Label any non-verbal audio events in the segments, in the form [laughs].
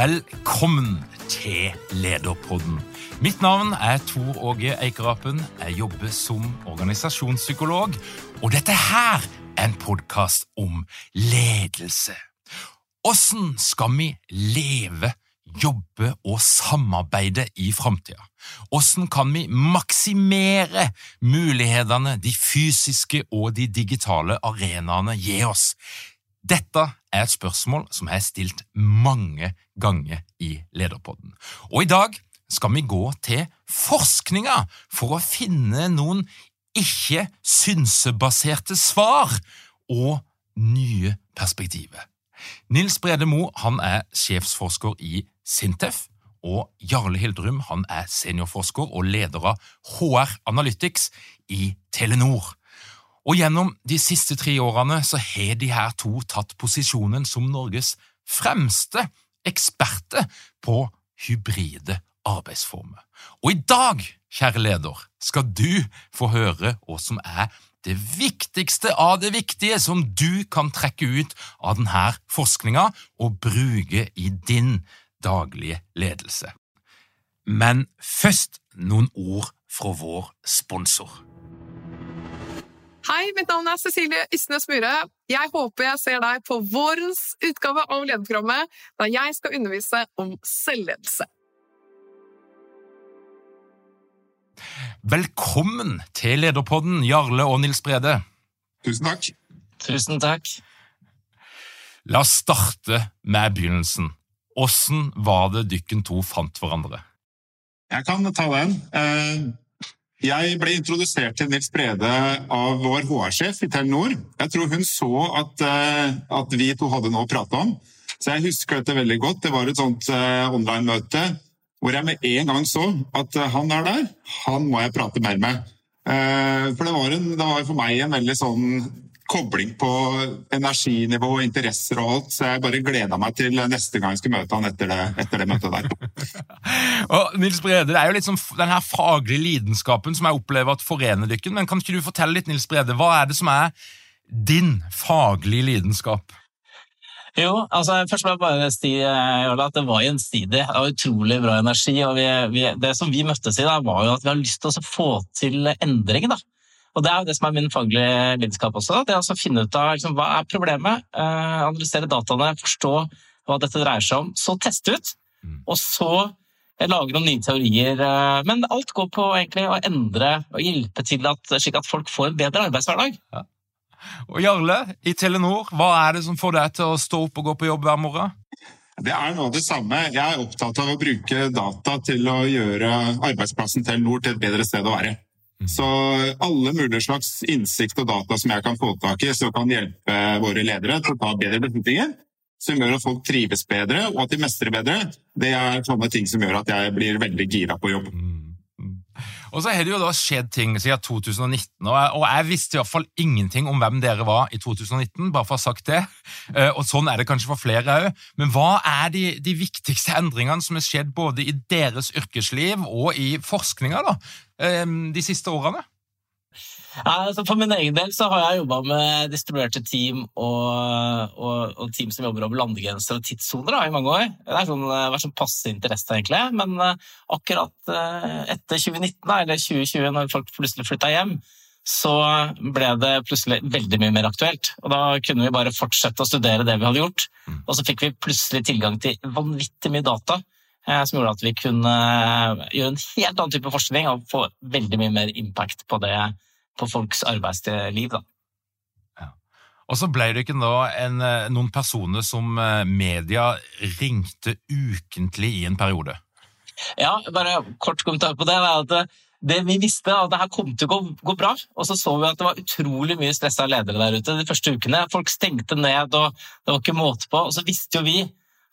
Velkommen til Lederpodden. Mitt navn er Tor Åge Eikerapen. Jeg jobber som organisasjonspsykolog, og dette her er en podkast om ledelse. Åssen skal vi leve, jobbe og samarbeide i framtida? Åssen kan vi maksimere mulighetene de fysiske og de digitale arenaene gir oss? Dette er et spørsmål som jeg har stilt mange ganger i Lederpodden. Og i dag skal vi gå til forskninga for å finne noen ikke synsebaserte svar og nye perspektiver. Nils Brede Moe er sjefsforsker i Sintef, og Jarle Hildrum er seniorforsker og leder av HR Analytics i Telenor. Og gjennom de siste tre årene så har de her to tatt posisjonen som Norges fremste eksperter på hybride arbeidsformer. Og i dag, kjære leder, skal du få høre hva som er det viktigste av det viktige som du kan trekke ut av denne forskninga og bruke i din daglige ledelse. Men først noen ord fra vår sponsor. Hei, mitt navn er Cecilie Ysnes Myhre. Jeg håper jeg ser deg på vårens utgave av Lederprogrammet, der jeg skal undervise om selvledelse. Velkommen til Lederpodden, Jarle og Nils Brede. Tusen takk. Tusen takk. La oss starte med begynnelsen. Åssen var det dykken to fant hverandre? Jeg kan ta den. Eh, jeg ble introdusert til Nils Brede av vår HR-sjef i Telenor. Jeg tror hun så at, eh, at vi to hadde noe å prate om. Så jeg husker dette veldig godt. Det var et sånt eh, online-møte hvor jeg med en gang så at han er der. Han må jeg prate mer med. For det var, en, det var for meg en veldig sånn kobling på energinivå, interesser og alt. Så jeg bare gleda meg til neste gang jeg skulle møte han etter det, etter det møtet der. [laughs] og Nils Brede, Det er jo litt sånn den her faglige lidenskapen som jeg opplever at forener dere. Men kan ikke du fortelle litt, Nils Brede, hva er det som er din faglige lidenskap? Jo, altså først må jeg bare si at det var gjensidig. Det var utrolig bra energi. og vi, vi, Det som vi møttes i, da, var jo at vi har lyst til å få til endring. da. Og Det er jo det som er min faglige lidenskap også. Det er å finne ut av liksom, hva er problemet, eh, analysere dataene, forstå hva dette dreier seg om, så teste ut. Og så lage noen nye teorier. Eh, men alt går på egentlig å endre og hjelpe til at, slik at folk får en bedre arbeidshverdag. Ja. Og Jarle, i Telenor, hva er det som får deg til å stå opp og gå på jobb hver morgen? Det er noe av det samme. Jeg er opptatt av å bruke data til å gjøre arbeidsplassen Telenor til et bedre sted å være. Så alle mulige slags innsikt og data som jeg kan få tak i, som kan hjelpe våre ledere til å ta bedre beslutninger, som gjør at folk trives bedre og at de mestrer bedre, det er sånne ting som gjør at jeg blir veldig gira på jobb. Og så har det jo da skjedd ting siden 2019, og jeg, og jeg visste i hvert fall ingenting om hvem dere var i 2019, bare for å ha sagt det. Og sånn er det kanskje for flere òg. Men hva er de, de, viktigste endringene som har skjedd både i deres yrkesliv og i forskninga da, de siste årene? Altså for min egen del så har jeg jobba med distribuerte team og, og, og, team som jobber over landegrenser og tidssoner i mange år. Det har sånn, vært sånn passe interesse, egentlig. Men uh, akkurat uh, etter 2019, eller 2020, når folk plutselig flytta hjem, så ble det plutselig veldig mye mer aktuelt. Og da kunne vi bare fortsette å studere det vi hadde gjort. Mm. Og så fikk vi plutselig tilgang til vanvittig mye data som gjorde at vi kunne gjøre en helt annen type forskning og få veldig mye mer impact på det på folks arbeidsliv. Da. Ja. Og så ble det ikke da en, eh, noen personer som eh, media ringte ukentlig i en periode? Ja, bare kort kommentar på det. at eh, det vi visste, at det her kom til å gå, gå, bra. Og så så vi at det var utrolig mye stressa ledere der ute de første ukene. Folk stengte ned, og det var ikke måte på. Og så visste jo vi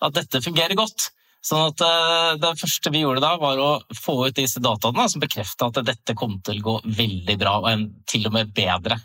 at dette fungerer godt. Sånn at uh, Det første vi gjorde da, var å få ut disse dataene som bekrefta at dette kom til å gå veldig bra, og til og med bedre.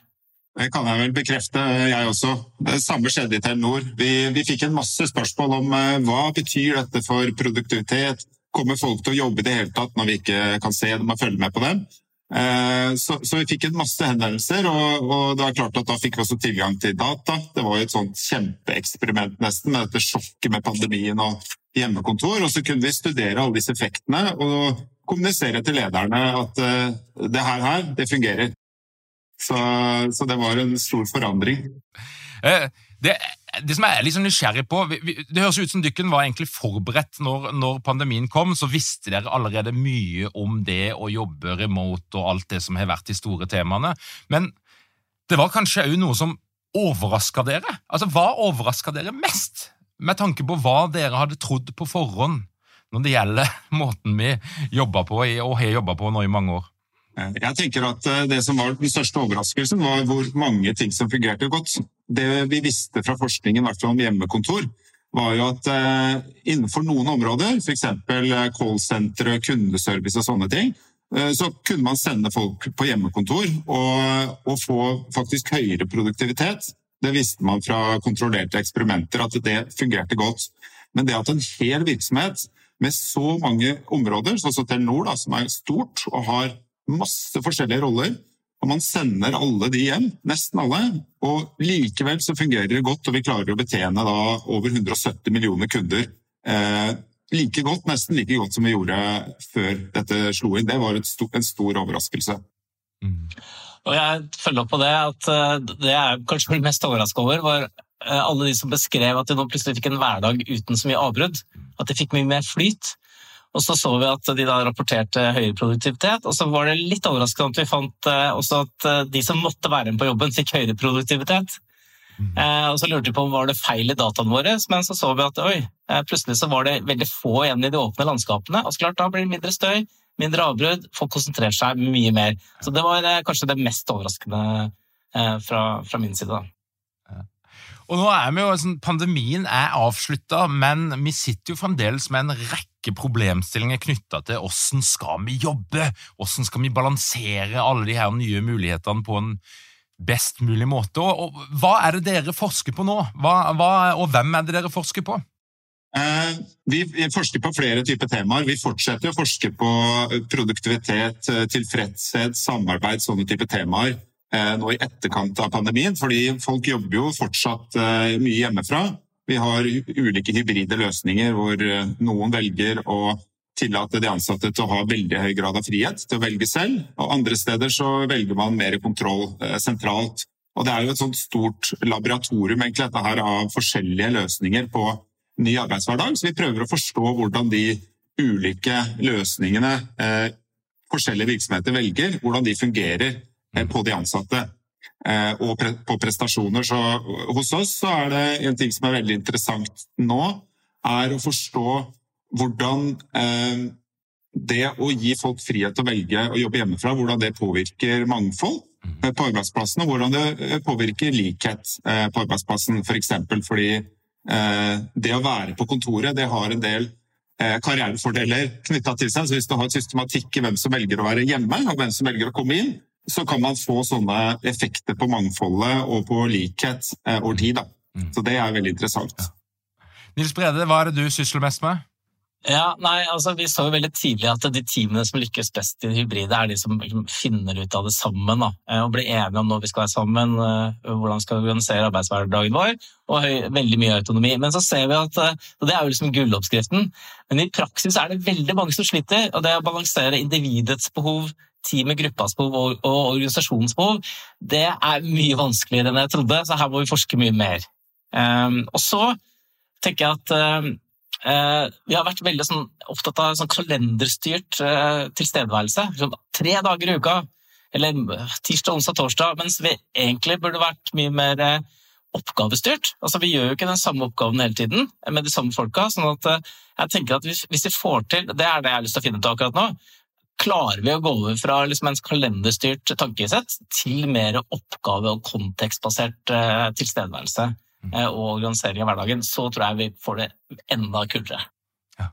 Det kan jeg vel bekrefte, jeg også. Det samme skjedde i Telenor. Vi, vi fikk en masse spørsmål om uh, hva betyr dette for produktivitet. Kommer folk til å jobbe i det hele tatt når vi ikke kan se dem og følge med på dem? Uh, så, så, vi fikk en masse henvendelser, og, og, det var klart at da fikk vi også tilgang til data. Det var jo et sånt kjempeeksperiment nesten, med dette sjokket med pandemien og hjemmekontor. Og så kunne vi studere alle disse effektene og kommunisere til lederne at uh, det her, her, det fungerer. Så, så, det var en stor forandring. Eh, det, det, som jeg er sånn nysgjerrig på Det høres ut som dykken var egentlig forberedt når, når, pandemien kom. Så visste dere allerede mye om det å jobbe remote og alt det som har vært de store temaene. Men det var kanskje òg noe som overraska dere? Altså, Hva overraska dere mest med tanke på hva dere hadde trodd på forhånd når det gjelder [laughs] måten vi jobber på og har jobba på nå i mange år? Jeg tenker at eh, Det som var den største overraskelsen, var hvor mange ting som fungerte godt. Det vi visste fra forskningen om hjemmekontor, var jo at eh, innenfor noen områder, f.eks. Eh, callsentre, kundeservice og sånne ting, så kunne man sende folk på hjemmekontor og, og få faktisk høyere produktivitet det visste man fra kontrollerte eksperimenter at det fungerte godt. Men det at en hel virksomhet med så mange områder, sånn som Telenor, da, som er stort og har masse forskjellige roller, og man sender alle de hjem, nesten alle, og likevel så fungerer det godt, og vi klarer å betjene da over 170 millioner kunder eh, like godt, nesten like godt som vi gjorde før dette slo inn. Det var stor, en stor overraskelse. Mm. Og jeg følger opp på det at eh, det jeg kanskje ble mest overraska over, var eh, alle de som beskrev at de nå plutselig fikk en hverdag uten så mye avbrudd. At de fikk mye mer flyt. Og så så vi at de da rapporterte høyere produktivitet, og så var det litt overraskende at vi fant eh, også at de som måtte være med på jobben, fikk høyere produktivitet. Mm. og så lurte vi på om var det feil i dataene våre, men så så vi at oi, plutselig så var det veldig få igjen i de åpne landskapene. Og så klart, da blir det mindre støy, mindre avbrudd, folk konsentrerer seg mye mer. Så det var eh, kanskje det mest overraskende eh, fra, fra min side. da. Og nå er vi jo, sånn, Pandemien er avslutta, men vi sitter jo fremdeles med en rekke problemstillinger knytta til hvordan skal vi jobbe, hvordan skal vi balansere alle de her nye mulighetene på en best mulig måte. Og, og Hva er det dere forsker på nå, hva, hva, og hvem er det dere forsker på? Eh, vi forsker på flere typer temaer. Vi fortsetter å forske på produktivitet, eh, tilfredshet, samarbeid, sånne typer temaer eh, nå i etterkant av pandemien. Fordi folk jobber jo fortsatt mye hjemmefra. Vi har ulike hybride løsninger hvor noen velger å tillate de ansatte til å ha veldig høy grad av frihet til å velge selv. Og andre steder så velger man mer kontroll sentralt. Og det er jo et sånt stort laboratorium egentlig, dette her av forskjellige løsninger på ny arbeidshverdag. Så vi prøver å forstå hvordan de ulike løsningene eh, forskjellige virksomheter velger, hvordan de fungerer eh, på de ansatte. Eh, og pre på prestasjoner. Så hos oss så er det en ting som er veldig interessant nå, er å forstå hvordan eh, det å gi folk frihet til å velge å jobbe hjemmefra, hvordan det påvirker mangfold eh, på arbeidsplassen, og hvordan det eh, påvirker likhet på arbeidsplassen. For fordi det å være på kontoret det har en del eh, karrierefordeler knytta til seg. Så hvis du har systematikk i hvem som velger å være hjemme, og hvem som velger å komme inn, så kan man få sånne effekter på mangfoldet og på likhet eh, over tid. Da. Mm. Så det er veldig interessant. Nils Brede, hva er det du sysler mest med? Ja, nei, altså Vi så jo veldig tidlig at de teamene som lykkes best i det hybride, er de som liksom finner ut av det sammen. da, eh, Og blir enige om når vi skal være sammen, hvordan hvordan skal vi organisere arbeidshverdagen vår, og veldig mye autonomi. Men så ser vi at, eh, og det er jo liksom gulloppskriften, men i praksis er det veldig mange som sliter. og Det å balansere individets behov, teamet, gruppas behov og, og organisasjonens behov, det er mye vanskeligere enn jeg trodde, så her må vi forske mye mer. Um, og så tenker jeg at Eh, vi har vært veldig sånn, opptatt av sånn kalenderstyrt eh, tilstedeværelse. Sånn, tre dager i uka, eller eh, tirsdag, onsdag, torsdag. Mens vi egentlig burde vært mye mer oppgavestyrt. Altså, vi gjør jo ikke den samme oppgaven hele tiden med de samme folka. sånn at jeg tenker at hvis, hvis vi får til, Det er det jeg har lyst til å finne ut akkurat nå. Klarer vi å gå over fra liksom en kalenderstyrt tankesett til mer oppgave- og kontekstbasert tilstedeværelse? Mm. Eh, og organisering av hverdagen, så tror jeg vi får det enda kulere. Ja.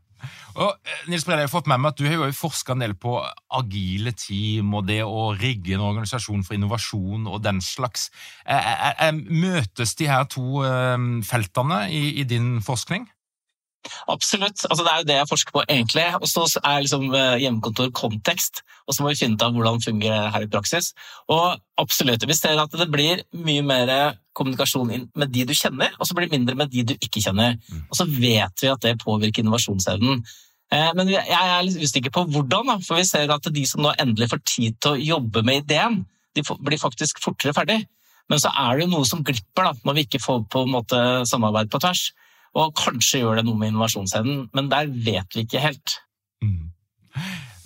Og eh, Nils Brede, jeg har fått med meg at Du har jo forska en del på agile team og det å rigge en organisasjon for innovasjon og den slags. Eh, møtes de her to feltene i, i din forskning? Absolutt. Altså, det er jo det jeg forsker på, egentlig. Og så er liksom eh, hjemmekontor kontekst, og så må vi finne ut av hvordan det fungerer her i praksis. Og absolutt, vi ser at det blir mye mer kommunikasjon med de du kjenner, og så blir det mindre med de du ikke kjenner. Mm. Og så vet vi at det påvirker innovasjonsevnen. Eh, men jeg er litt usikker på hvordan, for vi ser at de som nå endelig får tid til å jobbe med ideen, de blir faktisk fortere ferdig. Men så er det jo noe som glipper da, når vi ikke får på en måte samarbeid på tvers. Og kanskje gjør det noe med innovasjonsevnen, men der vet vi ikke helt. Mm.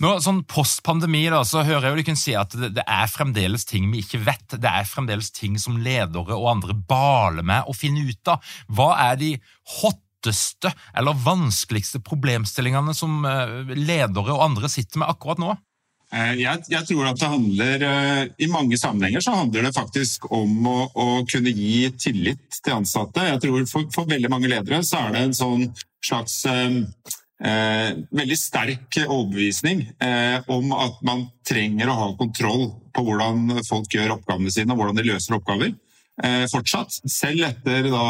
Nå, sånn Post pandemi da, så hører jeg jo dere si at det, det, er fremdeles ting vi ikke vet. Det er fremdeles ting som ledere og andre baler med å finne ut av. Hva er de hotteste eller vanskeligste problemstillingene som eh, ledere og andre sitter med akkurat nå? Eh, jeg, jeg, tror at det handler eh, I mange sammenhenger så handler det faktisk om å, å kunne gi tillit til ansatte. Jeg tror for, for, veldig mange ledere så er det en sånn slags eh, eh, veldig sterk overbevisning eh, om at man trenger å ha kontroll på hvordan folk gjør oppgavene sine og hvordan de løser oppgaver. Eh, fortsatt. Selv etter da,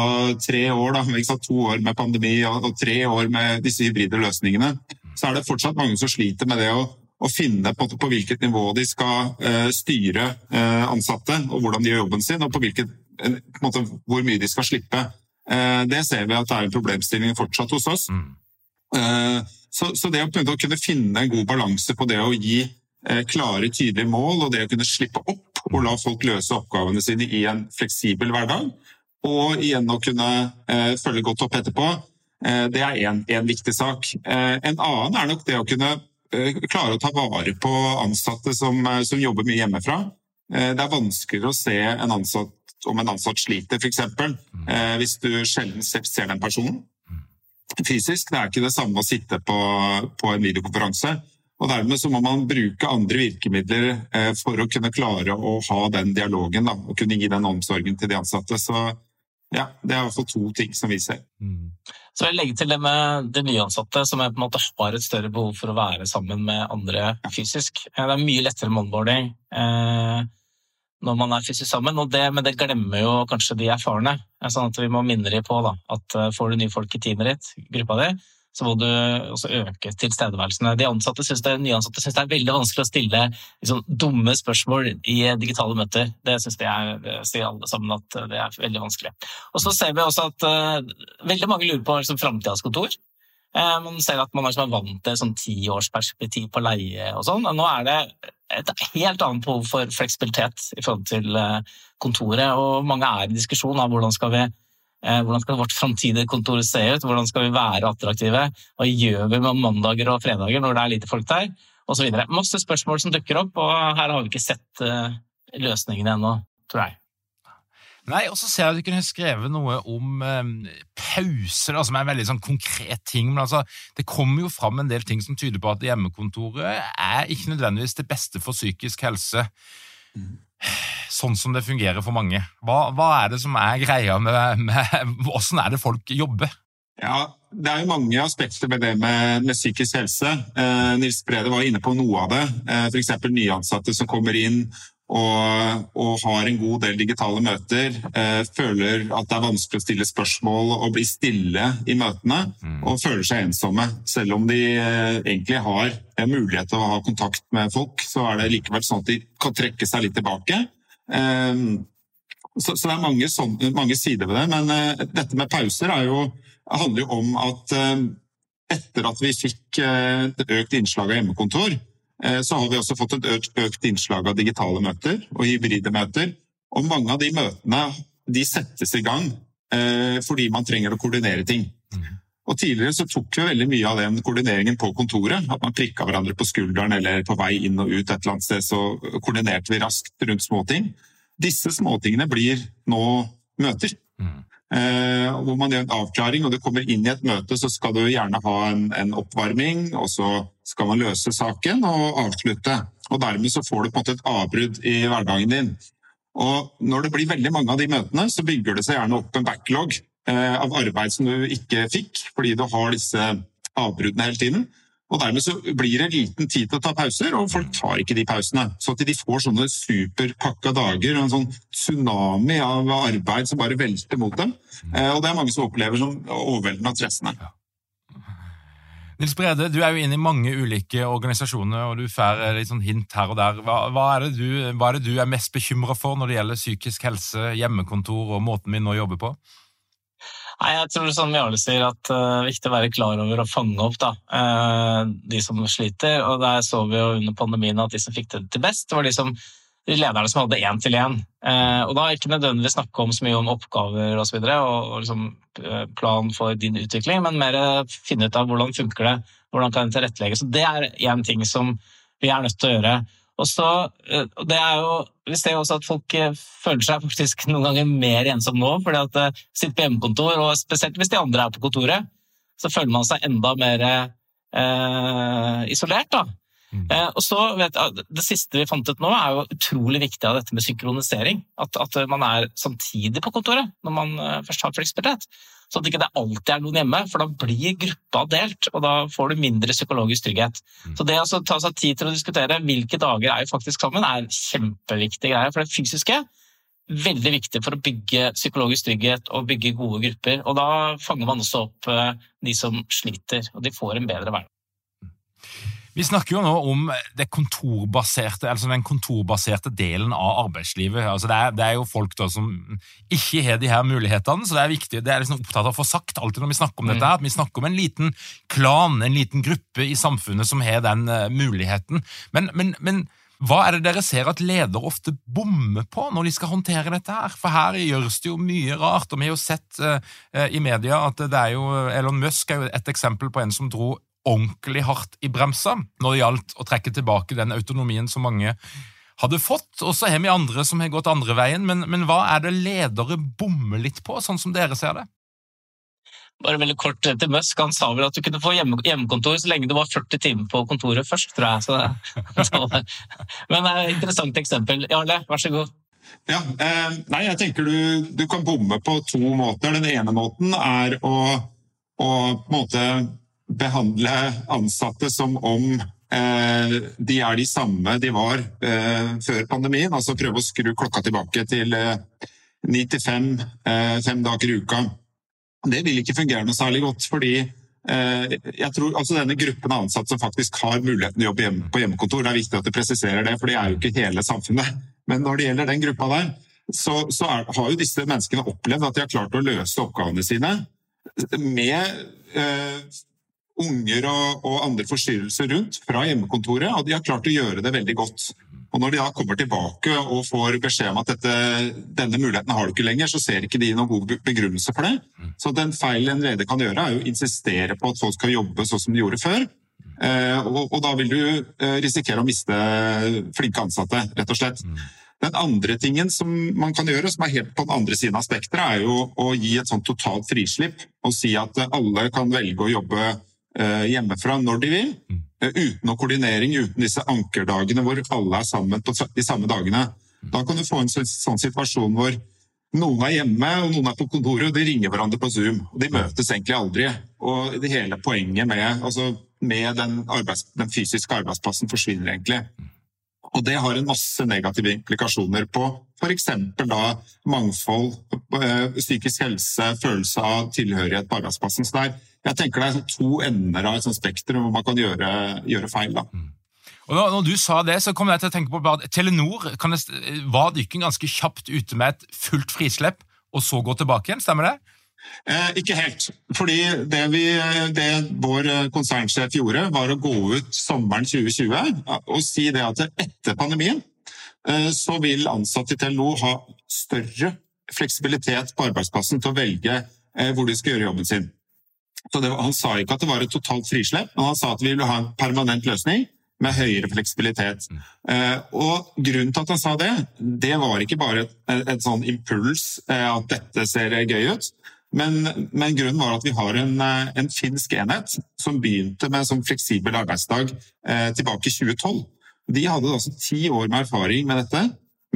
tre år, da, to år med pandemi og, og tre år med disse hybride løsningene, så er det fortsatt mange som sliter med det å å finne på, på, hvilket nivå de skal uh, styre uh, ansatte, og hvordan de gjør jobben sin, og på, hvilket, uh, på måte, hvor mye de skal slippe. det ser vi at det er en problemstilling fortsatt hos oss. Mm. Så, så, det å, å, kunne finne en god balanse på det å gi klare, tydelige mål, og det å kunne slippe opp og la folk løse oppgavene sine i en fleksibel hverdag, og igjen å kunne følge godt opp etterpå, det er én viktig sak. En annen er nok det å kunne klare å ta vare på ansatte som, eh, som jobber mye hjemmefra. Eh, det er vanskeligere å se en ansatt, om en ansatt sliter, f.eks. Mm. Hvis du sjelden ser den personen fysisk. Det er ikke det samme å sitte på, på en videokonferanse. Og Dermed så må man bruke andre virkemidler for å kunne klare å ha den dialogen da, og kunne gi den omsorgen til de ansatte. Så ja, Det er i hvert fall to ting som vi ser. Mm. Så jeg legger til det med de nyansatte, som på en måte har et større behov for å være sammen med andre fysisk. Det er mye lettere med onboarding eh, når man er fysisk sammen, det, men det glemmer jo kanskje de erfarne. Sånn at vi må minne dem på da, at eh, får du nye folk i teamet ditt, gruppa di, så må du også øke tilstedeværelsen. De ansatte synes det, nyansatte syns det er veldig vanskelig å stille liksom, dumme spørsmål i digitale møter. Det syns er, sier alle sammen at det er veldig vanskelig. Og så ser vi også at uh, veldig mange lurer på liksom, framtidas kontor. Uh, man ser at man er vant til sånn tiårsperspektiv på leie og sånn. Nå er det et helt annet behov for fleksibilitet i forhold til uh, kontoret, og mange er i diskusjon av hvordan skal vi Eh, hvordan skal vårt framtidige kontor se ut? Hvordan skal vi være attraktive? Hva gjør vi med mandager og fredager når det er lite folk der? Og så videre. Masse spørsmål som dukker opp, og her har vi ikke sett uh, løsningene ennå, tror jeg. Nei, og så ser jeg at du kunne skrevet noe om eh, pauser, som er en veldig sånn konkret ting. Men altså, det kommer jo fram en del ting som tyder på at hjemmekontoret er ikke nødvendigvis det beste for psykisk helse. Mm sånn som det fungerer for mange. Hva, hva er det som er greia med, med Hvordan er det folk jobber? Ja, Det er jo mange aspekter med det med, med psykisk helse. Eh, Nils Brede var inne på noe av det. Eh, F.eks. nyansatte som kommer inn og, og, har en god del digitale møter, eh, føler at det er vanskelig å stille spørsmål og bli stille i møtene, mm. og føler seg ensomme. Selv om de eh, egentlig har en mulighet til å ha kontakt med folk, så er det likevel sånn at de kan trekke seg litt tilbake. Eh, så, så, det er mange, sånne, mange, sider ved det, men eh, dette med pauser jo, handler jo om at eh, etter at vi fikk et økt innslag av hjemmekontor, så har vi også fått et økt innslag av digitale møter og hybride møter. Og mange av de møtene de settes i gang eh, fordi man trenger å koordinere ting. Mm. Og Tidligere så tok vi veldig mye av den koordineringen på kontoret. At man prikka hverandre på skulderen eller på vei inn og ut et eller annet sted, så koordinerte vi raskt rundt småting. Disse småtingene blir nå møter. Mm. Eh, hvor man gjør en avklaring, og du kommer inn i et møte, så skal du gjerne ha en, en, oppvarming, og så skal man løse saken og avslutte. Og Dermed så får du på en måte et avbrudd i hverdagen din. Og Når det blir veldig mange av de møtene, så bygger det seg gjerne opp en backlog eh, av arbeid som du ikke fikk, fordi du har disse avbruddene hele tiden. Og Dermed så blir det liten tid til å ta pauser, og folk tar ikke de pausene. Så at de får sånne superpakka dager, en sånn tsunami av arbeid som bare velter mot dem. Eh, og det er mange som opplever som overveldende og stressende. Nils Brede, du er jo inne i mange ulike organisasjoner, og du får litt sånn hint her og der. Hva, hva, er du, hva, er det du, er mest bekymra for når det gjelder psykisk helse, hjemmekontor og måten vi nå jobber på? Nei, jeg tror som Jarle sier, at det uh, er viktig å være klar over å fange opp da, uh, de som sliter. Og der så vi jo under pandemien at de som fikk det til best, var de, som, de lederne som hadde én til én. Uh, og da ikke nødvendigvis snakke om så mye om oppgaver. Og, og, og liksom, plan for din utvikling, men mer finne ut av hvordan funker det, hvordan kan det tilrettelegges. Det er én ting som vi er nødt til å gjøre. Og så, eh, det er jo, Vi ser jo også at folk eh, føler seg faktisk noen ganger mer ensomme nå. fordi at eh, sitter på hjemmekontor, og spesielt hvis de andre er på kontoret, så føler man seg enda mer eh, isolert. da. Mm. Eh, og så vet jeg, Det siste vi fant ut nå, er jo utrolig viktig av dette med synkronisering. At, at man er samtidig på kontoret når man først har fleksibilitet. Så at det ikke alltid er noen hjemme, for da blir gruppa delt, og da får du mindre psykologisk trygghet. Mm. Så det å ta seg tid til å diskutere hvilke dager er jo faktisk sammen, er en kjempeviktig greie. For det fysiske veldig viktig for å bygge psykologisk trygghet og bygge gode grupper. Og da fanger man også opp eh, de som sliter, og de får en bedre hverdag. Vi snakker jo nå om kontorbaserte, altså den kontorbaserte delen av arbeidslivet. Altså det, er, det, er, jo folk som ikke har de her mulighetene, så det er viktig, det er liksom opptatt av å få sagt alltid når vi snakker om dette, at vi snakker om en liten klan, en liten gruppe i samfunnet som har den uh, muligheten. Men, men, men hva er det dere ser at ledere ofte bommer på når de skal håndtere dette her? For her gjøres det jo mye rart, og vi har jo sett uh, i media at det er jo Elon Musk er jo et eksempel på en som dro ordentlig hardt i bremsa når det gjaldt å trekke tilbake den autonomien som mange hadde fått. Og så har vi andre som har gått andre veien. Men, men hva er det ledere bommer litt på, sånn som dere ser det? Bare veldig kort til Musk. Han sa vel at du kunne få hjemme, hjemmekontor så lenge du var 40 timer på kontoret først, tror jeg. Så, [laughs] så, men det er et interessant eksempel. Jarle, vær så god. Ja, eh, nei, jeg tenker du, du, kan bomme på to måter. Den ene måten er å, å på en måte behandle ansatte som om eh, de er de samme de var eh, før pandemien. Altså prøve å skru klokka tilbake til eh, ni til fem, fem dager i uka. Det vil ikke fungere noe særlig godt, fordi jeg tror altså Denne gruppen av ansatte som faktisk har muligheten til å jobbe på hjemmekontor, det er viktig at du presiserer det, for det er jo ikke hele samfunnet. Men når det gjelder den gruppa der, så, så er, har jo disse menneskene opplevd at de har klart å løse oppgavene sine med eh, unger og, og, andre forstyrrelser rundt fra hjemmekontoret, og de har klart å gjøre det veldig godt. Og Når de da kommer tilbake og får beskjed om at dette, denne muligheten har du ikke lenger, så ser ikke de noen god begrunnelse for det. Så den feilen en leder kan gjøre, er å insistere på at folk skal jobbe sånn som de gjorde før. Eh, og, og, da vil du eh, risikere å miste flinke ansatte, rett og slett. Den andre tingen som man kan gjøre, som er helt på den andre siden av spekteret, er jo å gi et sånt totalt frislipp og si at alle kan velge å jobbe hjemmefra når de vil. Mm. Eh, uten noe koordinering, uten disse ankerdagene hvor alle er sammen på de samme dagene. Mm. Da kan du få en sånn situasjon hvor noen er hjemme og noen er på kontoret, og de ringer hverandre på Zoom. og De møtes egentlig aldri. Og det hele poenget med, altså, med den, arbeids, den, fysiske arbeidsplassen forsvinner egentlig. Og det har en masse negative implikasjoner på f.eks. da mangfold, eh, psykisk helse, følelse av tilhørighet på arbeidsplassen. Så der, jeg tenker det er sånn to ender av et sånt spekter hvor man kan gjøre, gjøre feil. da. Mm. Og når, du sa det, så kom jeg til å tenke på at Telenor det, var dykken ganske kjapt ute med et fullt frislepp, og så gå tilbake igjen, stemmer det? Eh, ikke helt. Fordi det, vi, det, vår konsernsjef gjorde, var å gå ut sommeren 2020 og si det at etter pandemien eh, så vil ansatte i Telenor ha større fleksibilitet på arbeidsplassen til å velge eh, hvor de skal gjøre jobben sin. Det, han sa ikke at det var et totalt frislepp, men han sa at vi ville ha en permanent løsning med høyere fleksibilitet. Mm. Uh, og Grunnen til at han sa det, det var ikke bare et, et, et sånn impuls uh, at dette ser gøy ut, men, men, grunnen var at vi har en, eh, en finsk enhet som begynte med som fleksibel arbeidsdag eh, tilbake i 2012. De hadde altså ti år med erfaring med dette,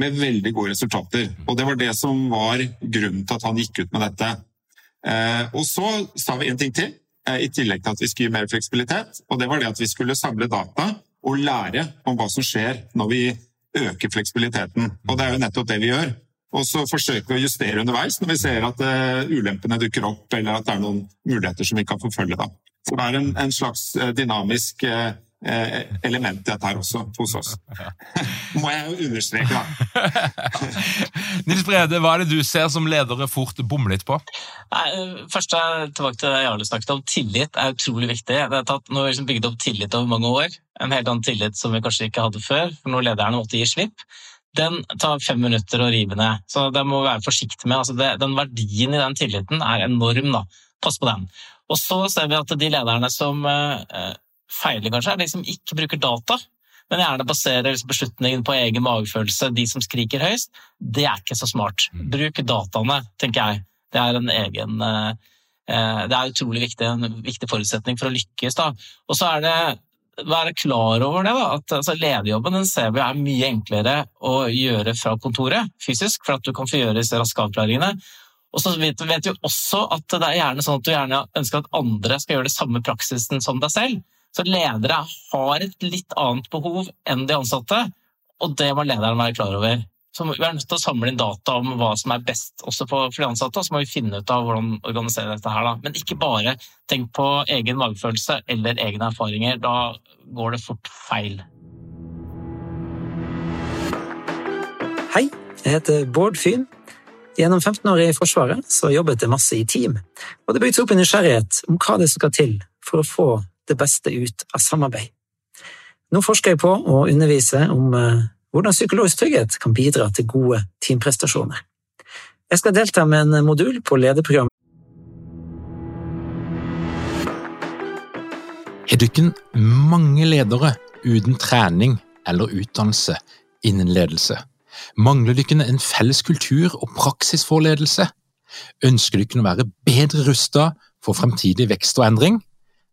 med veldig gode resultater. Og Det var det som var grunnen til at han gikk ut med dette. Eh, og så sa vi en ting til, eh, i tillegg til at vi skulle gi mer fleksibilitet. Og det var det at vi skulle samle data og lære om hva som skjer når vi øker fleksibiliteten. Og det er jo nettopp det vi gjør. Og så forsøke å justere underveis når vi ser at uh, ulempene dukker opp, eller at det er noen muligheter som vi kan forfølge. Da. Så det er en, en slags uh, dynamisk uh, element i dette her også hos oss. [laughs] Må jeg jo understreke, da. [laughs] Nils Brede, hva er det du ser som ledere fort bommer litt på? Nei, først tilbake til det Jarle snakket om. Tillit er utrolig viktig. Det er tatt, nå har vi liksom bygd opp tillit over mange år. En helt annen tillit som vi kanskje ikke hadde før, for når lederne måtte gi slipp den tar fem minutter å rive ned. Så det må vi være forsiktig med. Altså det, den verdien i den tilliten er enorm. da. Pass på den. Og så ser vi at de lederne som eh, feiler, kanskje, er de som ikke bruker data, men gjerne baserer beslutningen på egen magefølelse, de som skriker høyest. Det er ikke så smart. Mm. Bruk dataene, tenker jeg. Det er en egen eh, det er utrolig viktig, en viktig forutsetning for å lykkes. Da. Og så er det være klar over det. Da, at altså, Lederjobben den ser vi er mye enklere å gjøre fra kontoret fysisk, for at du kan få gjøre disse raske avklaringene. Og så vet, vet vi også at det er gjerne sånn at du gjerne ønsker at andre skal gjøre det samme praksisen som deg selv. Så ledere har et litt annet behov enn de ansatte, og det må lederen være klar over. Så vi er nødt til å samle inn data om hva som er best også for de ansatte, og så må vi finne ut av hvordan organisere dette her. Da. Men ikke bare tenk på egen magefølelse eller egne erfaringer. Da går det fort feil. Hei, jeg heter Bård Fyn. Gjennom 15 år i Forsvaret så jobbet jeg masse i team, og det bygde opp en nysgjerrighet om hva det skal til for å få det beste ut av samarbeid. Nå forsker jeg på å undervise om eh, hvordan psykologisk trygghet kan bidra til gode teamprestasjoner. Jeg skal delta med en modul på ledeprogrammet. Er du ikke mange ledere uten trening eller utdannelse innen ledelse? Mangler dere en felles kultur og praksis for ledelse? Ønsker dere å være bedre rustet for fremtidig vekst og endring?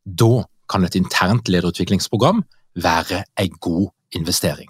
Da kan et internt lederutviklingsprogram være en god investering.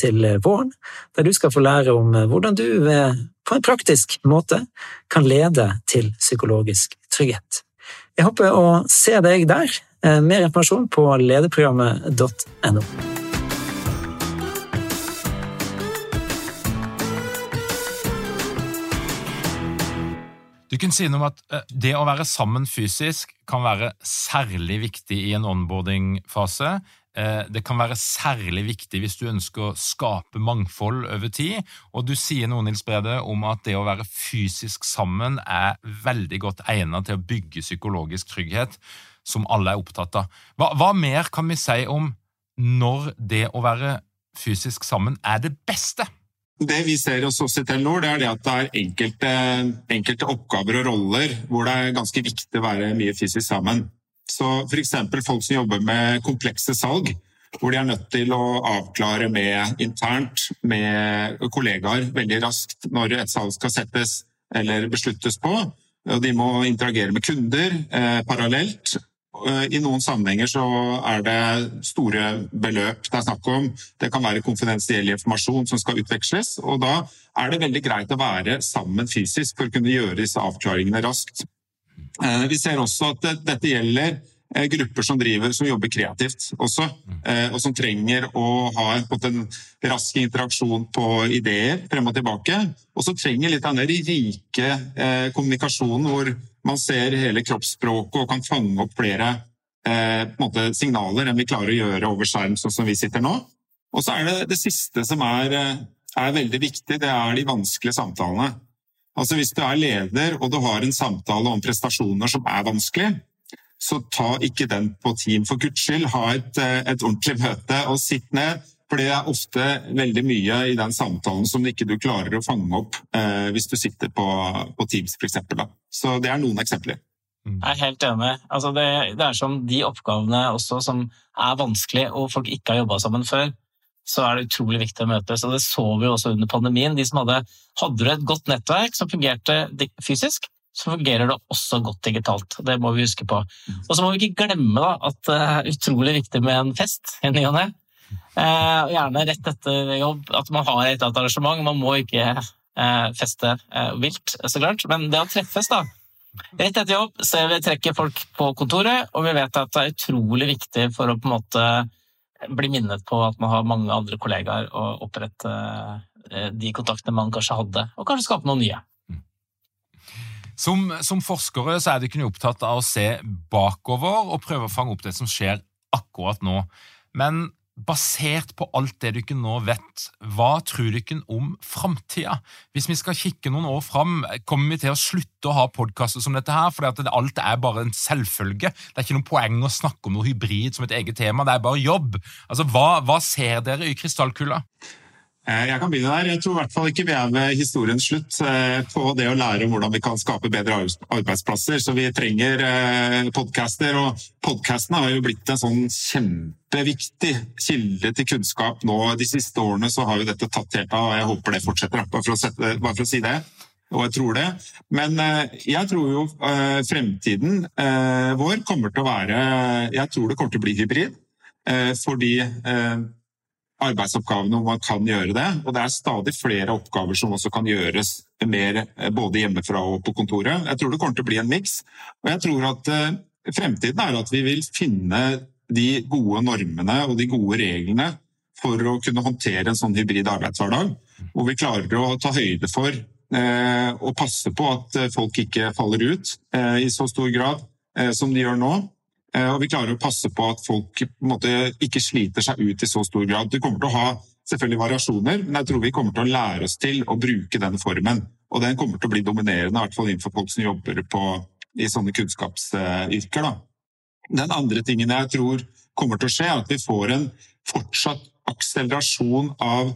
til eh, våren, der du skal få lære om eh, hvordan du eh, på en praktisk måte kan lede til psykologisk trygghet. Jeg håper å se deg der. Mer informasjon på lederprogrammet.no. Du kan si noe om at Det å være sammen fysisk kan være særlig viktig i en onboarding-fase. Eh, det kan være særlig viktig hvis du ønsker å skape mangfold over tid. Og du sier noe, Nils Brede, om at det å være fysisk sammen er veldig godt egnet til å bygge psykologisk trygghet, som alle er opptatt av. Hva, hva mer kan vi si om når det å være fysisk sammen er det beste? Det vi ser hos oss i Telenor, det er det at det er enkelte, enkelte oppgaver og roller hvor det er ganske viktig å være mye fysisk sammen. Så f.eks. folk som jobber med komplekse salg, hvor de er nødt til å avklare med internt med kollegaer veldig raskt når et salg skal settes eller besluttes på. De må interagere med kunder eh, parallelt. Eh, I noen sammenhenger så er det store beløp det er snakk om. Det kan være konfidensiell informasjon som skal utveksles. og Da er det veldig greit å være sammen fysisk for å kunne gjøre disse avklaringene raskt. Eh, vi ser også at dette gjelder Eh, grupper som, driver, som jobber kreativt også, eh, og som trenger å ha en, rask interaksjon på ideer frem og tilbake. Og så trenger litt av den rike kommunikasjonen hvor man ser hele kroppsspråket og kan fange opp flere måte, signaler enn vi klarer å gjøre over skjerm, sånn som vi sitter nå. Og så er det det siste som er, er veldig viktig, det er de vanskelige samtalene. Altså Hvis du er leder og du har en samtale om prestasjoner som er vanskelig, så ta ikke den på team. For guds skyld, ha et, eh, et ordentlig møte og sitt ned. For det er ofte veldig mye i den samtalen som ikke du klarer å fange opp eh, hvis du sitter på, på Teams f.eks. Så det er noen eksempler. Mm. Jeg er helt enig. Altså det, det, er som de oppgavene også som er vanskelig og folk ikke har jobba sammen før, så er det utrolig viktig å møtes. Og det så vi også under pandemien. De som hadde, hadde et godt nettverk som fungerte fysisk, så fungerer det også godt digitalt. Det må vi huske på. Og så må vi ikke glemme da, at det er utrolig viktig med en fest i ny og ne. Eh, gjerne rett etter jobb, at man har et arrangement. Man må ikke eh, feste eh, vilt, så klart. Men det å treffes, da. Rett etter jobb ser vi trekker folk på kontoret, og vi vet at det er utrolig viktig for å på en måte bli minnet på at man har mange andre kollegaer og opprette eh, de kontaktene man kanskje hadde, og kanskje skape noen nye. Som, som, forskere så er dere opptatt av å se bakover og prøve å fange opp det som skjer akkurat nå. Men basert på alt det dere nå vet, hva tror dere om framtida? Hvis vi skal kikke noen år fram, kommer vi til å slutte å ha podkaster som dette her? fordi alt er bare en selvfølge. Det er ikke noe poeng å snakke om noe hybrid som et eget tema, det er bare jobb. Altså, Hva, hva ser dere i krystallkula? Eh, jeg kan begynne der. Jeg tror i hvert fall ikke vi er ved historiens slutt eh, på det å lære om hvordan vi kan skape bedre arbeidsplasser. Så vi trenger eh, podcaster, og podkastene har jo blitt en sånn kjempeviktig kilde til kunnskap nå. De siste årene så har jo dette tatt helt av, og jeg håper det fortsetter. Bare for å, sette, bare for å si det. Og jeg tror det. Men jeg tror jo fremtiden vår kommer til å være Jeg tror det kommer til å bli hybrid. Fordi arbeidsoppgavene hvor man kan gjøre det. Og det er stadig flere oppgaver som også kan gjøres mer eh, både hjemmefra og på kontoret. Jeg tror det kommer til å bli en miks. Og jeg tror at eh, fremtiden er at vi vil finne de gode normene og de gode reglene for å kunne håndtere en sånn hybrid arbeidshverdag. Hvor vi klarer å ta høyde for eh, og passe på at folk ikke faller ut i så stor grad som de gjør nå. Eh, og vi klarer å passe på at folk måte, ikke sliter seg ut i så stor grad. Det kommer til å ha selvfølgelig variasjoner, men jeg tror vi kommer til å lære oss til å bruke den formen. Og den kommer til å bli dominerende, i hvert fall innenfor folk som jobber på, i sånne kunnskapsyrker. Da. Den andre tingen jeg tror kommer til å skje, er at vi får en fortsatt akselerasjon av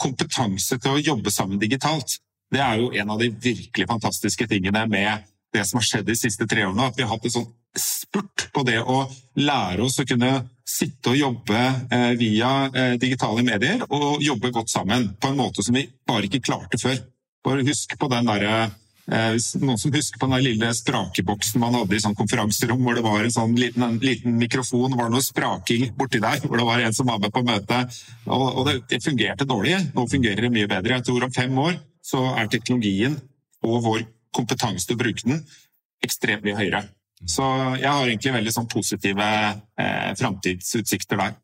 kompetanse til å jobbe sammen digitalt. Det er jo en av de virkelig fantastiske tingene med det som har skjedd de siste tre årene. At vi har hatt en sånn spurt på det å lære oss å kunne sitte og jobbe eh, via eh, digitale medier og jobbe godt sammen på en måte som vi bare ikke klarte før. Bare husk på den der, eh, Noen som husker på den lille sprakeboksen man hadde i sånn konferanserom, hvor det var en sånn liten, en liten mikrofon, var det noe spraking borti der, hvor det var en som var med på møtet. Og, og det, det, fungerte dårlig. Nå fungerer det mye bedre. Jeg tror om fem år så er teknologien og vår kompetanse til å bruke den ekstremt mye høyere. Så jeg har egentlig veldig sånn positive eh, framtidsutsikter der.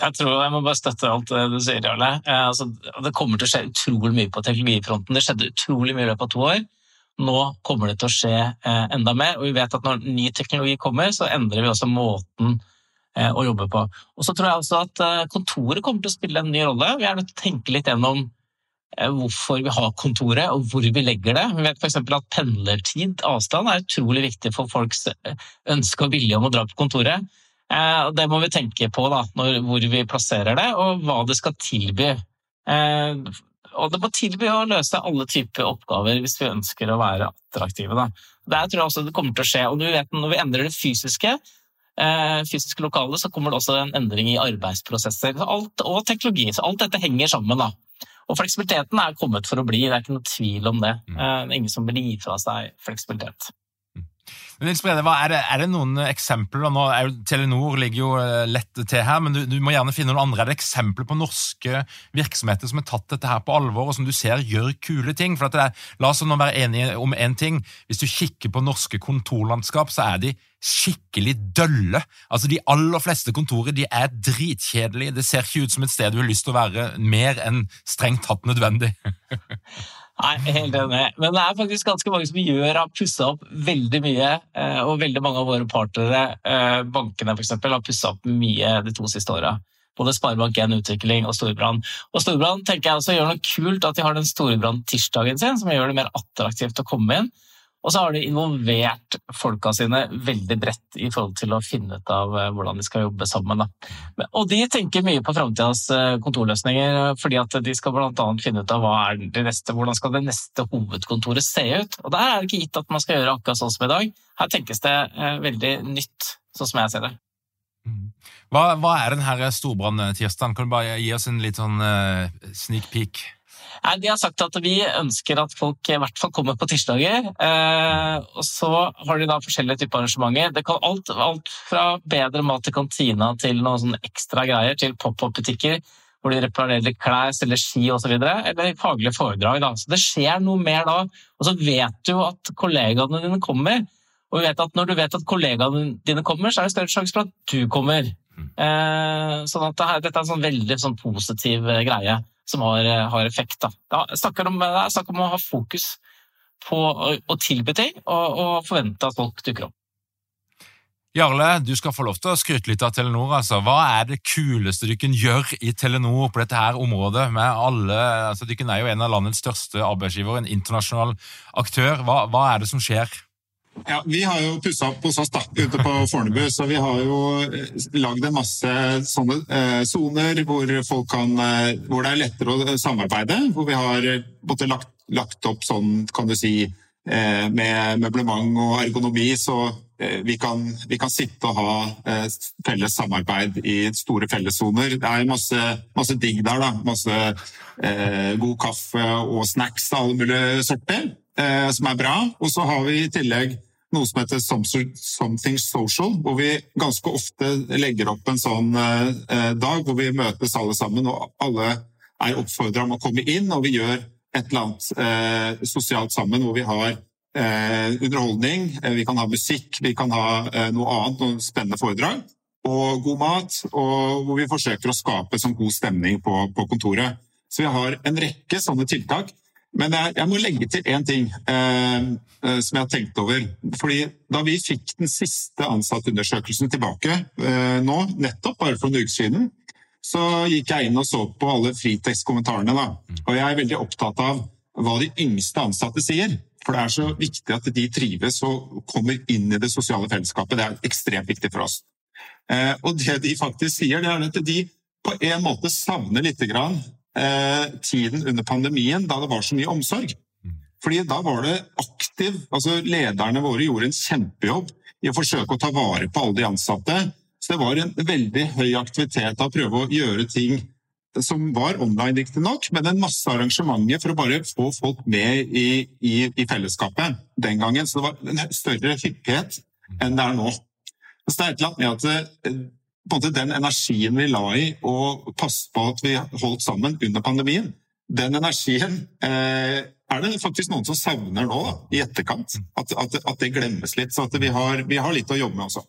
Jeg tror jeg må bare støtte alt det du sier, Jarle. Eh, altså, det kommer til å skje utrolig mye på teknologifronten. Det skjedde utrolig mye i løpet av to år. Nå kommer det til å skje eh, enda mer, og vi vet at når ny teknologi kommer, så endrer vi også måten eh, å jobbe på. Og så tror jeg også at eh, kontoret kommer til å spille en ny rolle. Vi er nødt til å tenke litt gjennom hvorfor vi har kontoret og hvor vi legger det. Vi vet f.eks. at pendlertid, avstand, er utrolig viktig for folks eh, ønske og vilje om å dra på kontoret. Eh, det må vi tenke på da, når, hvor vi plasserer det, og hva det skal tilby. Og det må tilby å løse alle typer oppgaver hvis vi ønsker å være attraktive. Da. Der tror jeg også det kommer til å skje. Og du vet, når vi endrer det fysiske, eh, fysiske lokalet, så kommer det også en endring i arbeidsprosesser alt, og teknologi. Så alt dette henger sammen. da. Og fleksibiliteten er kommet for å bli, det er ikke noe tvil om det. Mm. Eh, Det er ingen som vil gi fra seg fleksibilitet. Nils Brede, er, er det noen eksempler? Nå jo, Telenor ligger jo eh, lett til her, men du, du må gjerne finne noen andre. Er det eksempler på norske virksomheter som har tatt dette her på alvor, og som du ser gjør kule ting? For er, La oss nå være enige om én en ting. Hvis du kikker på norske kontorlandskap, så er de skikkelig dølle. Altså De aller fleste kontorer de er dritkjedelige. Det ser ikke ut som et sted du har lyst til å være mer enn strengt tatt nødvendig. [laughs] Nei, helt enig. Men det er faktisk ganske mange som gjør har pussa opp veldig mye. eh, Og veldig mange av våre partnere, eh, bankene f.eks., har pussa opp mye de to siste åra. Både Sparebank1 Utvikling og Storbrann. Og Storbrann tenker jeg også gjør noe kult at de har den Storbrann-tirsdagen sin, som gjør det mer attraktivt å komme inn. Og så har de involvert folka sine veldig bredt i forhold til å finne ut av eh, hvordan de skal jobbe sammen. Da. Og de tenker mye på framtidas kontorløsninger, fordi at de skal bl.a. finne ut av hva er det neste, hvordan skal det neste hovedkontoret se ut. Og der er det ikke gitt at man skal gjøre akkurat sånn som i dag. Her tenkes det eh, veldig nytt, sånn som jeg ser det. Hva, hva er den her storbrann-tirsdagen? Kan du bare gi oss en litt sånn eh, sneak peek? Nei, De har sagt at vi ønsker at folk i hvert fall kommer på tirsdager. Eh, og så har de da forskjellige typer arrangementer. Det kan alt, alt fra bedre mat i kantina til noen sånne ekstra greier, til pop-up-butikker hvor de reparerer klær, selger ski osv. Eller faglige foredrag. Da. Så det skjer noe mer da. Og så vet du at kollegaene dine kommer. Og vi vet at når du vet at kollegaene dine kommer, så er det større sjanse for at du kommer. Eh, sånn at det her, dette er en sånn veldig sånn positiv eh, greie som har, eh, har effekt. Da. Da snakker om, det er snakk om å ha fokus på å, å tilby ting og, og forvente at folk dukker opp. Jarle, du skal få lov til å skryte litt av Telenor. altså. Hva er det kuleste du kan gjøre i Telenor på dette her området? med alle, altså Du er jo en av landets største arbeidsgivere, en internasjonal aktør. Hva, hva er det som skjer? Ja, Vi har jo pussa opp hos oss da, ute på Fornebu, så vi har jo eh, lagd en masse sånne eh, soner hvor, eh, hvor det er lettere å samarbeide. Hvor vi har både lagt, lagt opp sånn, kan du si, eh, med møblement og ergonomi, så eh, vi kan, vi kan sitte og ha eh, felles samarbeid i store fellessoner. Det er masse, masse digg der, da. Masse eh, god kaffe og snacks av alle mulige sorter eh, som er bra. Og så har vi i tillegg noe som heter Something Social, hvor vi ganske ofte legger opp en sånn eh, dag hvor vi møtes alle sammen, og alle er oppfordra om å komme inn, og vi gjør et eller annet eh, sosialt sammen hvor vi har eh, underholdning, eh, vi kan ha musikk, vi kan ha eh, noe annet, noen spennende foredrag, og god mat, og hvor vi forsøker å skape sånn god stemning på, på kontoret. Så vi har en rekke sånne tiltak. Men jeg, jeg må legge til én ting eh, eh, som jeg har tenkt over. Fordi Da vi fikk den siste ansattundersøkelsen tilbake eh, nå, nettopp bare for noen uker siden, så gikk jeg inn og så på alle fritekstkommentarene. da. Og jeg er veldig opptatt av hva de yngste ansatte sier. For det er så viktig at de trives og kommer inn i det sosiale fellesskapet. Det er ekstremt viktig for oss. Eh, og det de faktisk sier, det er at de på en måte savner lite grann eh, tiden under pandemien, da det var så mye omsorg. Fordi da var det aktiv altså Lederne våre gjorde en kjempejobb i å forsøke å ta vare på alle de ansatte. Så det var en veldig høy aktivitet av å prøve å gjøre ting som var online, riktignok, men en masse arrangementer for å bare få folk med i, i, i fellesskapet den gangen. Så det var en større hyppighet enn det er nå. Så det er et eller annet med at eh, på en måte den energien vi la i å passe på at vi holdt sammen under pandemien, den energien eh, er det faktisk noen som savner nå, da, i etterkant. At, at, at det glemmes litt. Så vi har, vi har litt å jobbe med også.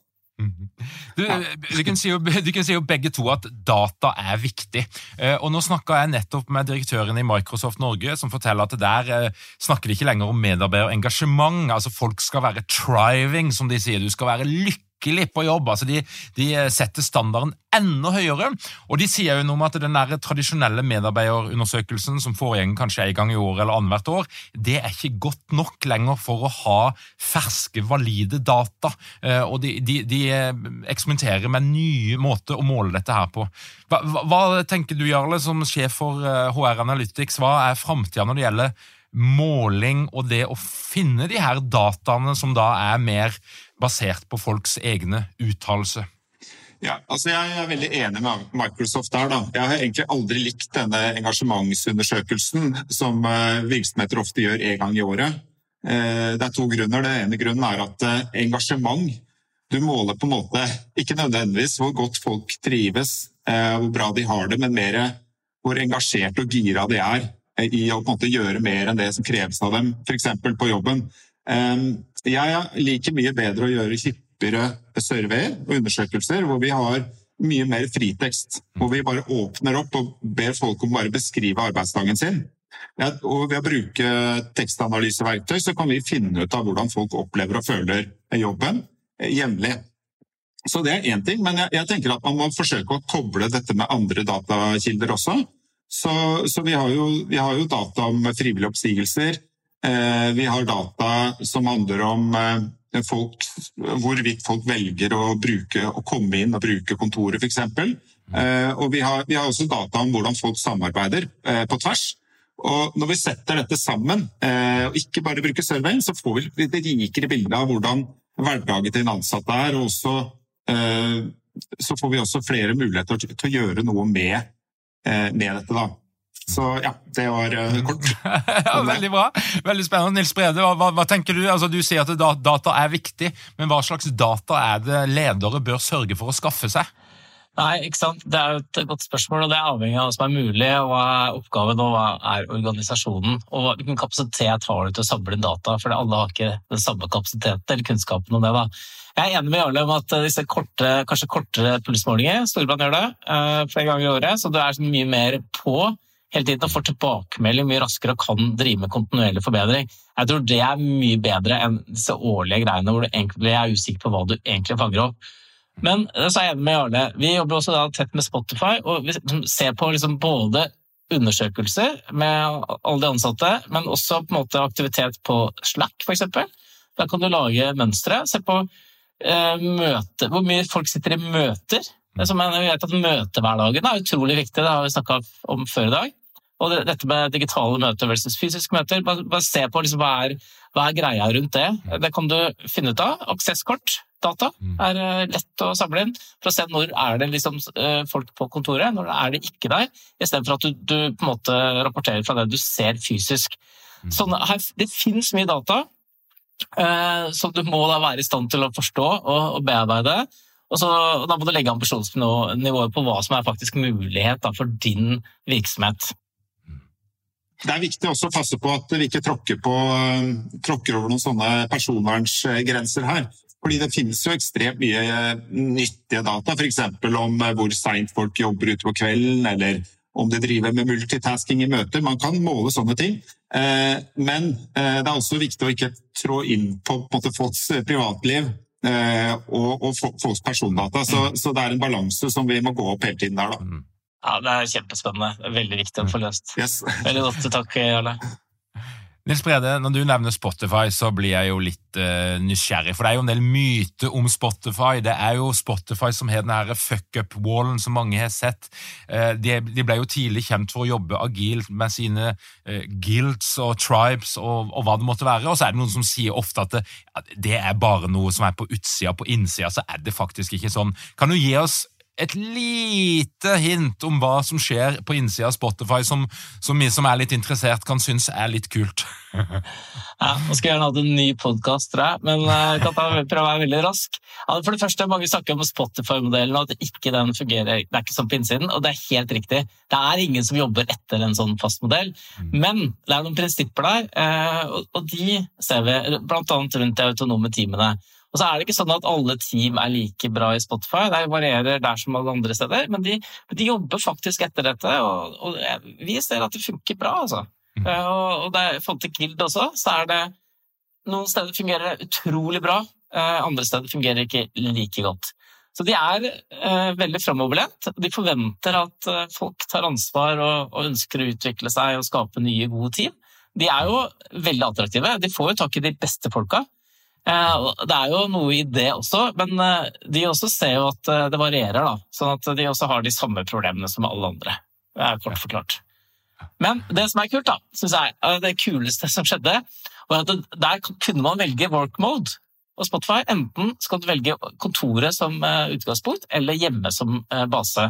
Du, du, kan si jo, si jo begge to at data er viktig. Eh, og Nå snakka jeg nettopp med direktøren i Microsoft Norge, som forteller at der eh, snakker de ikke lenger om medarbeiderengasjement. altså Folk skal være triving, som de sier. Du skal være lykkelig på jobb. altså De, de setter standarden enda høyere. Og de sier jo noe om at den der tradisjonelle medarbeiderundersøkelsen som foregjenger kanskje en gang i året eller annethvert år, det er ikke godt nok lenger for å ha ferske, valide data. Eh, Og de, de, de eksperimenterer med nye måter å måle dette her på. Hva, hva, tenker du, Jarle, som sjef for eh, HR Analytics, hva er framtida når det gjelder måling og det å finne de her dataene som da er mer basert på folks egne uttalelser? Ja, altså Jeg er veldig enig med Microsoft der. da. Jeg har egentlig aldri likt denne engasjementsundersøkelsen som eh, virksomheter ofte gjør en gang i året. Eh, det er to grunner. Den ene grunnen er at eh, engasjement Du måler på en måte ikke nødvendigvis hvor godt folk trives, hvor bra de har det, men mer hvor engasjert og gira de er i å gjøre mer enn det som kreves av dem, f.eks. på jobben. Jeg liker mye bedre å gjøre hyppigere surveyer og undersøkelser hvor vi har mye mer fritekst. Hvor vi bare åpner opp og ber folk om bare beskrive arbeidsdagen sin. Og ved å bruke tekstanalyseverktøy så kan vi finne ut av hvordan folk opplever og føler jobben eh, jevnlig. Så det er én ting, men jeg, jeg, tenker at man må forsøke å koble dette med andre datakilder også. Så, så vi, har jo, vi, har jo, data om frivillige oppsigelser. Eh, vi har data som handler om eh, folk, hvorvidt folk velger å, bruke, å komme inn og bruke kontoret, f.eks. Eh, og vi har, vi har, også data om hvordan folk samarbeider på tvers. Og når vi setter dette sammen, og ikke bare bruker surveyen, så får vi et rikere bilde av hvordan hverdagen til en ansatt er. og også, så får vi også flere muligheter til, å gjøre noe med, med dette. da. Så ja, det var uh, [laughs] kort. ja, veldig bra. Veldig spennende. Nils Brede, hva, hva, tenker du? Altså, du sier at data er viktig, men hva slags data er det ledere bør sørge for å skaffe seg? Nei, ikke sant? Det er jo et godt spørsmål, og det er avhengig av hva som er mulig. og Hva er oppgaven og hva er organisasjonen? Og Hvilken kapasitet har du til å samle inn data? For alle har ikke den samme kapasiteten eller kunnskapen om det. da. Jeg er enig med Jarle om at disse korte, kanskje kortere pulsmålinger Storbritannia gjør det uh, flere ganger i året, så du er mye mer på hele tiden og får tilbakemelding mye raskere og kan drive med kontinuerlig forbedring. Jeg tror det er mye bedre enn disse årlige greiene hvor du egentlig er usikker på hva du egentlig fanger opp. Men så er jeg enig med Jarle. Vi jobber også tett med Spotify og vi ser på liksom både undersøkelser med alle de ansatte, men også på en måte aktivitet på Slack f.eks. Da kan du lage mønstre. Se på eh, møte, hvor mye folk sitter i møter. Som jeg vet at Møtehverdagen er utrolig viktig, det har vi snakka om før i dag. Og det, dette med digitale møter versus fysiske møter, bare, bare se på liksom hva, er, hva, er, greia rundt det. Det kan du finne ut av. Aksesskort, data, mm. er uh, lett å samle inn for å se når er det liksom, uh, folk på kontoret, når er det ikke der, istedenfor at du, du, på en måte rapporterer fra det du ser fysisk. Mm. Sånn, her, det finnes mye data eh, som du må da være i stand til å forstå og, og bearbeide. Og så, Da må du legge ambisjonsnivået på hva som er faktisk mulighet da, for din virksomhet. Det er viktig også å passe på at vi ikke tråkker, på, tråkker over noen sånne personvernsgrenser her. Fordi det finnes jo ekstremt mye nyttige data, f.eks. om hvor seint folk jobber ute på kvelden, eller om de driver med multitasking i møter. Man kan måle sånne ting. Eh, men eh, det er også viktig å ikke trå inn på, på folks privatliv eh, og, og folks persondata. Så, så, det er en balanse som vi må gå opp hele tiden der. da. Mm. Ja, Det er kjempespennende. Veldig viktig å få løst. Yes. Veldig godt. Takk, Jarle. Nils Brede, når du nevner Spotify, så blir jeg jo litt uh, nysgjerrig. For det er jo en del myter om Spotify. Det er jo Spotify som har den fuck up-wallen som mange har sett. Uh, de, de, ble jo tidlig kjent for å jobbe agilt med sine uh, guilds og tribes og, og, hva det måtte være. Og så er det noen som sier ofte at det, at det er bare noe som er på utsida. På innsida så er det faktisk ikke sånn. Kan du gi oss et lite hint om hva som skjer på innsida av Spotify, som, som, vi som er litt interessert, kan synes er litt kult. [laughs] ja, Nå skulle jeg gjerne hatt en ny podkast, tror jeg, men jeg eh, kan prøve å være veldig rask. for det første, Mange snakker om Spotify-modellen og at ikke den fungerer. Det er ikke sånn på innsiden, og det er helt riktig. Det er ingen som jobber etter en sånn fast modell, mm. men det er noen prinsipper der, eh, og de ser vi bl.a. rundt de autonome teamene. Og så er det ikke sånn at alle team er like bra i Spotify, det varierer der som alle andre steder, men de, de jobber faktisk etter dette, og, og, vi ser at det funker bra, altså. Mm. Eh, og, og det er, til Guild også, så er det noen steder fungerer det utrolig bra, eh, andre steder fungerer det ikke like godt. Så de er eh, veldig framoverlent. De forventer at eh, folk tar ansvar og, og, ønsker å utvikle seg og skape nye, gode team. De er jo veldig attraktive. De får jo tak i de beste folka. Eh, det er jo noe i det også, men eh, de også ser jo at eh, det varierer. da, Sånn at de også har de samme problemene som alle andre. Det er kort forklart. Men det som er kult, da, synes jeg, det kuleste som skjedde, var at der kunne man velge work mode Og Spotify. Enten skal du velge kontoret som utgangspunkt, eller hjemme som base.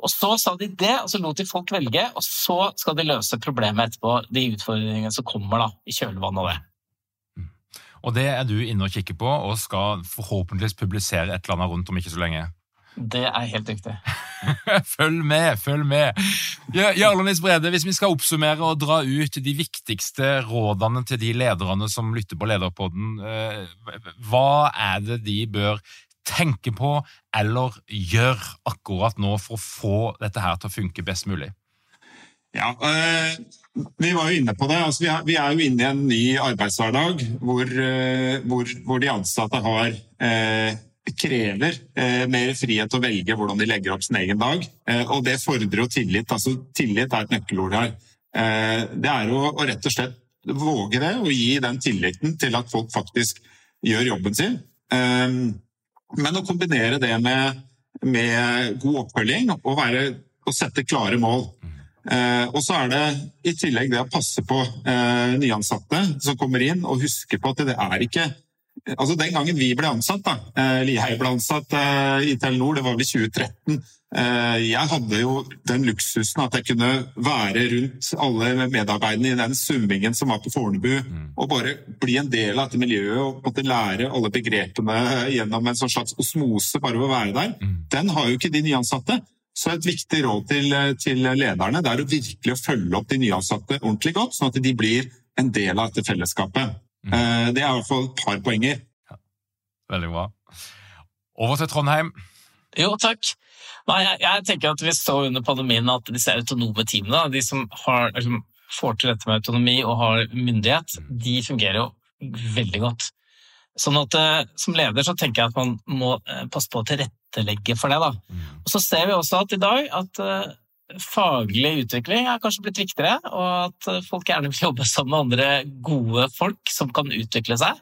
Og Så sa de det, og så lot de folk velge, og så skal de løse problemet etterpå. De utfordringene som kommer da, i kjølvannet av det. Og Det er du inne og kikker på, og skal forhåpentligvis publisere et eller annet rundt om ikke så lenge. Det er helt riktig. [laughs] følg med, følg med! Jarle Nis Brede, hvis vi skal oppsummere og dra ut de viktigste rådene til de lederne som lytter på Lederpodden, eh, hva er det de bør tenke på eller gjøre akkurat nå for å få dette her til å funke best mulig? Ja, øh, Vi var jo inne på det. Altså, vi, er, jo inne i en ny arbeidshverdag hvor, øh, hvor, hvor de ansatte har øh, krever eh, mer frihet til å velge hvordan de legger opp sin egen dag. Eh, og det fordrer jo tillit. Altså, tillit er et nøkkelord her. Eh, det er å, å, rett og slett våge det og gi den tilliten til at folk faktisk gjør jobben sin. Eh, men å kombinere det med, med god oppfølging og, være, og, sette klare mål. Eh, og så er det i tillegg det å passe på eh, nyansatte som kommer inn, og huske på at det er ikke altså Den gangen vi ble ansatt, da, eller eh, jeg ble ansatt i Telenor, det var vel i 2013 eh, Jeg hadde jo den luksusen at jeg kunne være rundt alle medarbeiderne i den summingen som var på Fornebu, mm. og bare bli en del av dette miljøet og måtte lære alle begrepene gjennom en sånn slags osmose bare ved å være der. Mm. Den har jo ikke de nyansatte. Så et viktig råd til, til lederne det er å virkelig følge opp de nyansatte ordentlig godt, sånn at de blir en del av dette fellesskapet. Mm. Eh, det er i hvert fall et par poenger. Ja. Veldig bra. Over til Trondheim. Jo, takk. Nei, jeg, jeg, tenker at Vi så under pandemien at disse autonome teamene, de som har, liksom, får til dette med autonomi og har myndighet, mm. de fungerer jo veldig godt. Sånn at eh, Som leder så tenker jeg at man må eh, passe på å tilrettelegge for det. da. Mm. Og Så ser vi også at i dag at faglig utvikling er kanskje blitt viktigere, og at folk gjerne vil jobbe sammen med andre gode folk som kan utvikle seg.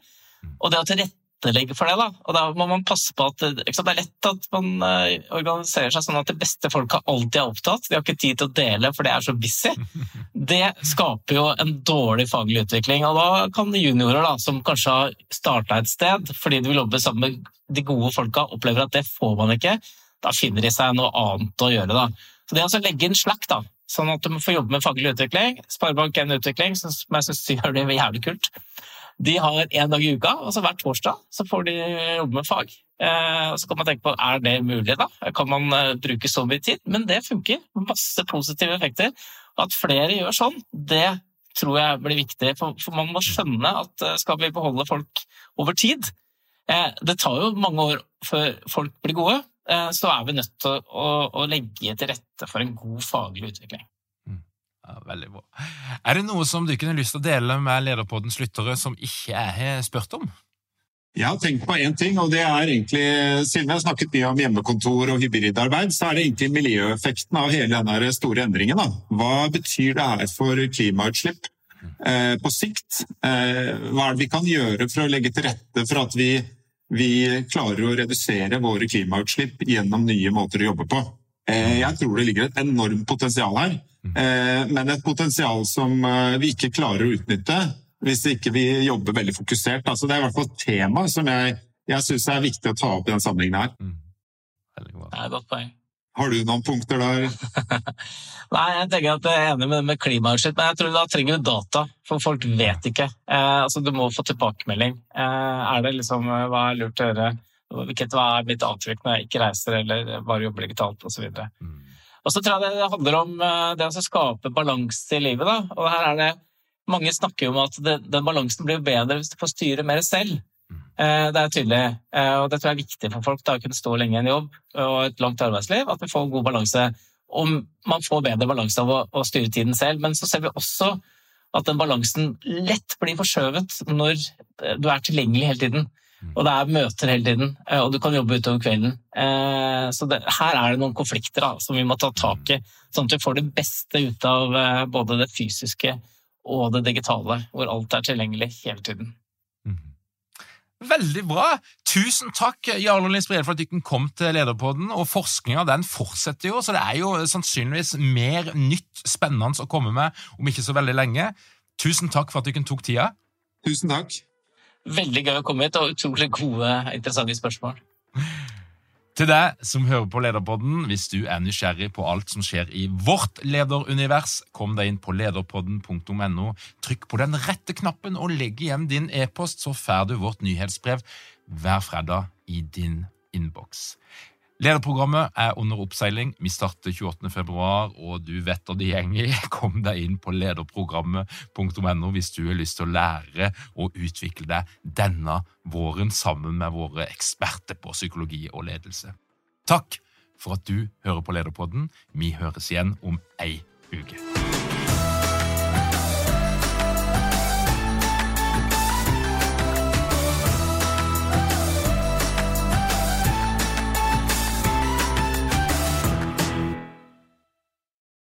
Og det å tilrettelegge for det, da. Og da må man passe på at Det er lett at man eh, organiserer seg sånn at de beste folka alltid er opptatt. De har ikke tid til å dele, for det er så busy. [laughs] Det skaper jo en dårlig faglig utvikling. Og da kan juniorer, da, som kanskje har starta et sted fordi de vil jobbe sammen med de gode folka, opplever at det får man ikke. Da finner de seg noe annet å gjøre, da. Så det å legge inn Slack, da, sånn at du får jobbe med faglig utvikling Sparebank1 Utvikling, som jeg syns gjør det jævlig kult. De har én dag i uka, og så hver torsdag så får de jobbe med fag. Eh, så kan man tenke på er det mulig, da? Kan man eh, bruke så mye tid? Men det funker. Masse positive effekter. At flere gjør sånn, det tror jeg blir viktig. For, man må skjønne at eh, skal vi beholde folk over tid Det tar jo mange år før folk blir gode. Så er vi nødt til å, legge til rette for en god faglig utvikling. Veldig bra. Er det noe som du kunne lyst til å dele med Lederpoddens lyttere som ikke jeg har spurt om? Jeg har tenkt på én ting, og det er egentlig, siden vi har snakket mye om hjemmekontor og hybridarbeid, så er det egentlig miljøeffekten av hele denne store endringen. Da. Hva betyr det her for klimautslipp eh, på sikt? Eh, hva er det vi kan gjøre for å legge til rette for at vi vi klarer å redusere våre klimautslipp gjennom nye måter å jobbe på. Eh, jeg tror det ligger et enormt potensial her, men et potensial som eh, vi ikke klarer å utnytte hvis ikke vi jobber veldig fokusert. Altså, det er i hvert fall et tema som jeg, jeg syns er viktig å ta opp i den sammenhengen her. Mm. Det er et godt poeng. Har du noen punkter der? [laughs] Nei, jeg tenker at jeg er enig med, med klimautslipp, men jeg tror da trenger du data. For folk vet ikke. Eh, altså, du må få tilbakemelding. Eh, er det liksom, eh, Hva er lurt å gjøre? Hva er mitt avtrykk når jeg ikke reiser eller bare jobber digitalt osv. Mm. Og så tror jeg det handler om eh, det å skape balanse i livet. Da. Og her er det, mange snakker jo om at det, den balansen blir bedre hvis du får styre mer selv. Eh, det er tydelig, eh, og det tror jeg er viktig for folk da, å kunne stå lenge i en jobb og et langt arbeidsliv, at vi får god balanse. Om man får bedre balanse av å, å styre tiden selv, men så ser vi også at den balansen lett blir forskjøvet når du er tilgjengelig hele tiden. Og det er møter hele tiden, eh, og du kan jobbe utover kvelden. Så det, her er det noen konflikter da, som vi må ta tak i, sånn at vi får det beste ut av både det fysiske og det digitale, hvor alt er tilgjengelig hele tiden. Veldig bra! Tusen takk, Jarle Linsbrede, for at dere kom til Lederpodden. Og forskninga den fortsetter jo, så det er jo sannsynligvis mer nytt spennende å komme med om ikke så veldig lenge. Tusen takk for at dere tok tida. Tusen takk. Veldig gøy å komme hit, og utrolig gode, interessante spørsmål. Til deg som hører på Lederpodden, hvis du er nysgjerrig på alt som skjer i vårt lederunivers, kom deg inn på lederpodden.no, trykk på den rette knappen og legg igjen din e-post, så får du vårt nyhetsbrev hver fredag i din innboks. Lederprogrammet er under oppseiling. Vi starter 28. februar, og du vet hva det gjenger. [laughs] Kom deg inn på lederprogrammet.no hvis du har lyst til å lære og utvikle deg denne våren sammen med våre eksperter på psykologi og ledelse. Takk for at du hører på Lederpodden. Vi høres igjen om ei uke.